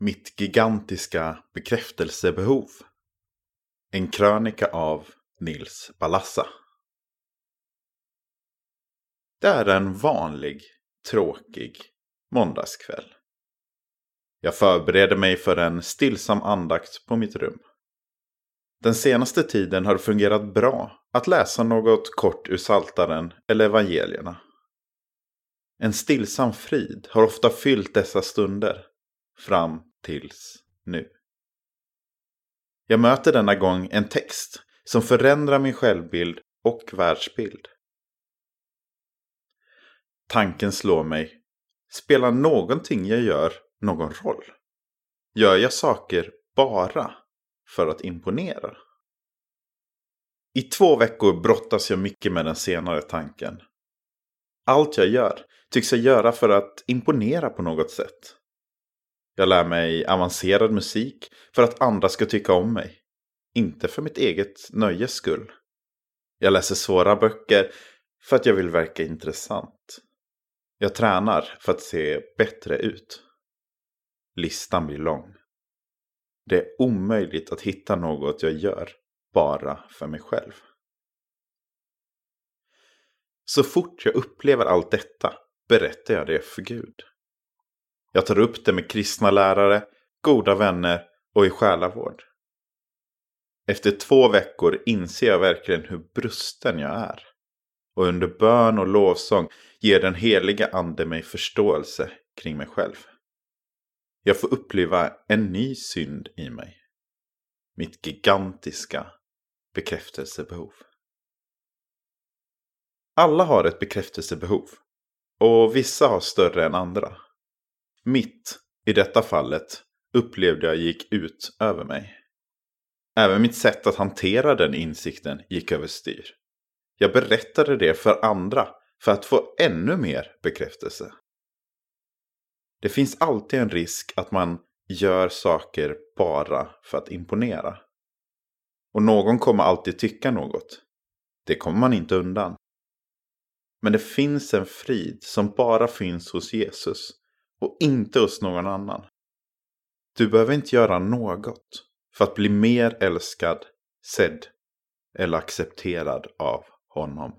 Mitt gigantiska bekräftelsebehov. En krönika av Nils Balassa. Det är en vanlig, tråkig måndagskväll. Jag förbereder mig för en stillsam andakt på mitt rum. Den senaste tiden har det fungerat bra att läsa något kort ur Saltaren eller evangelierna. En stillsam frid har ofta fyllt dessa stunder, fram tills nu. Jag möter denna gång en text som förändrar min självbild och världsbild. Tanken slår mig. Spelar någonting jag gör någon roll? Gör jag saker bara för att imponera? I två veckor brottas jag mycket med den senare tanken. Allt jag gör tycks jag göra för att imponera på något sätt. Jag lär mig avancerad musik för att andra ska tycka om mig. Inte för mitt eget nöjes skull. Jag läser svåra böcker för att jag vill verka intressant. Jag tränar för att se bättre ut. Listan blir lång. Det är omöjligt att hitta något jag gör bara för mig själv. Så fort jag upplever allt detta berättar jag det för Gud. Jag tar upp det med kristna lärare, goda vänner och i själavård. Efter två veckor inser jag verkligen hur brusten jag är. Och under bön och lovsång ger den heliga ande mig förståelse kring mig själv. Jag får uppleva en ny synd i mig. Mitt gigantiska bekräftelsebehov. Alla har ett bekräftelsebehov. Och vissa har större än andra. Mitt, i detta fallet, upplevde jag gick ut över mig. Även mitt sätt att hantera den insikten gick överstyr. Jag berättade det för andra för att få ännu mer bekräftelse. Det finns alltid en risk att man gör saker bara för att imponera. Och någon kommer alltid tycka något. Det kommer man inte undan. Men det finns en frid som bara finns hos Jesus och inte hos någon annan. Du behöver inte göra något för att bli mer älskad, sedd eller accepterad av honom.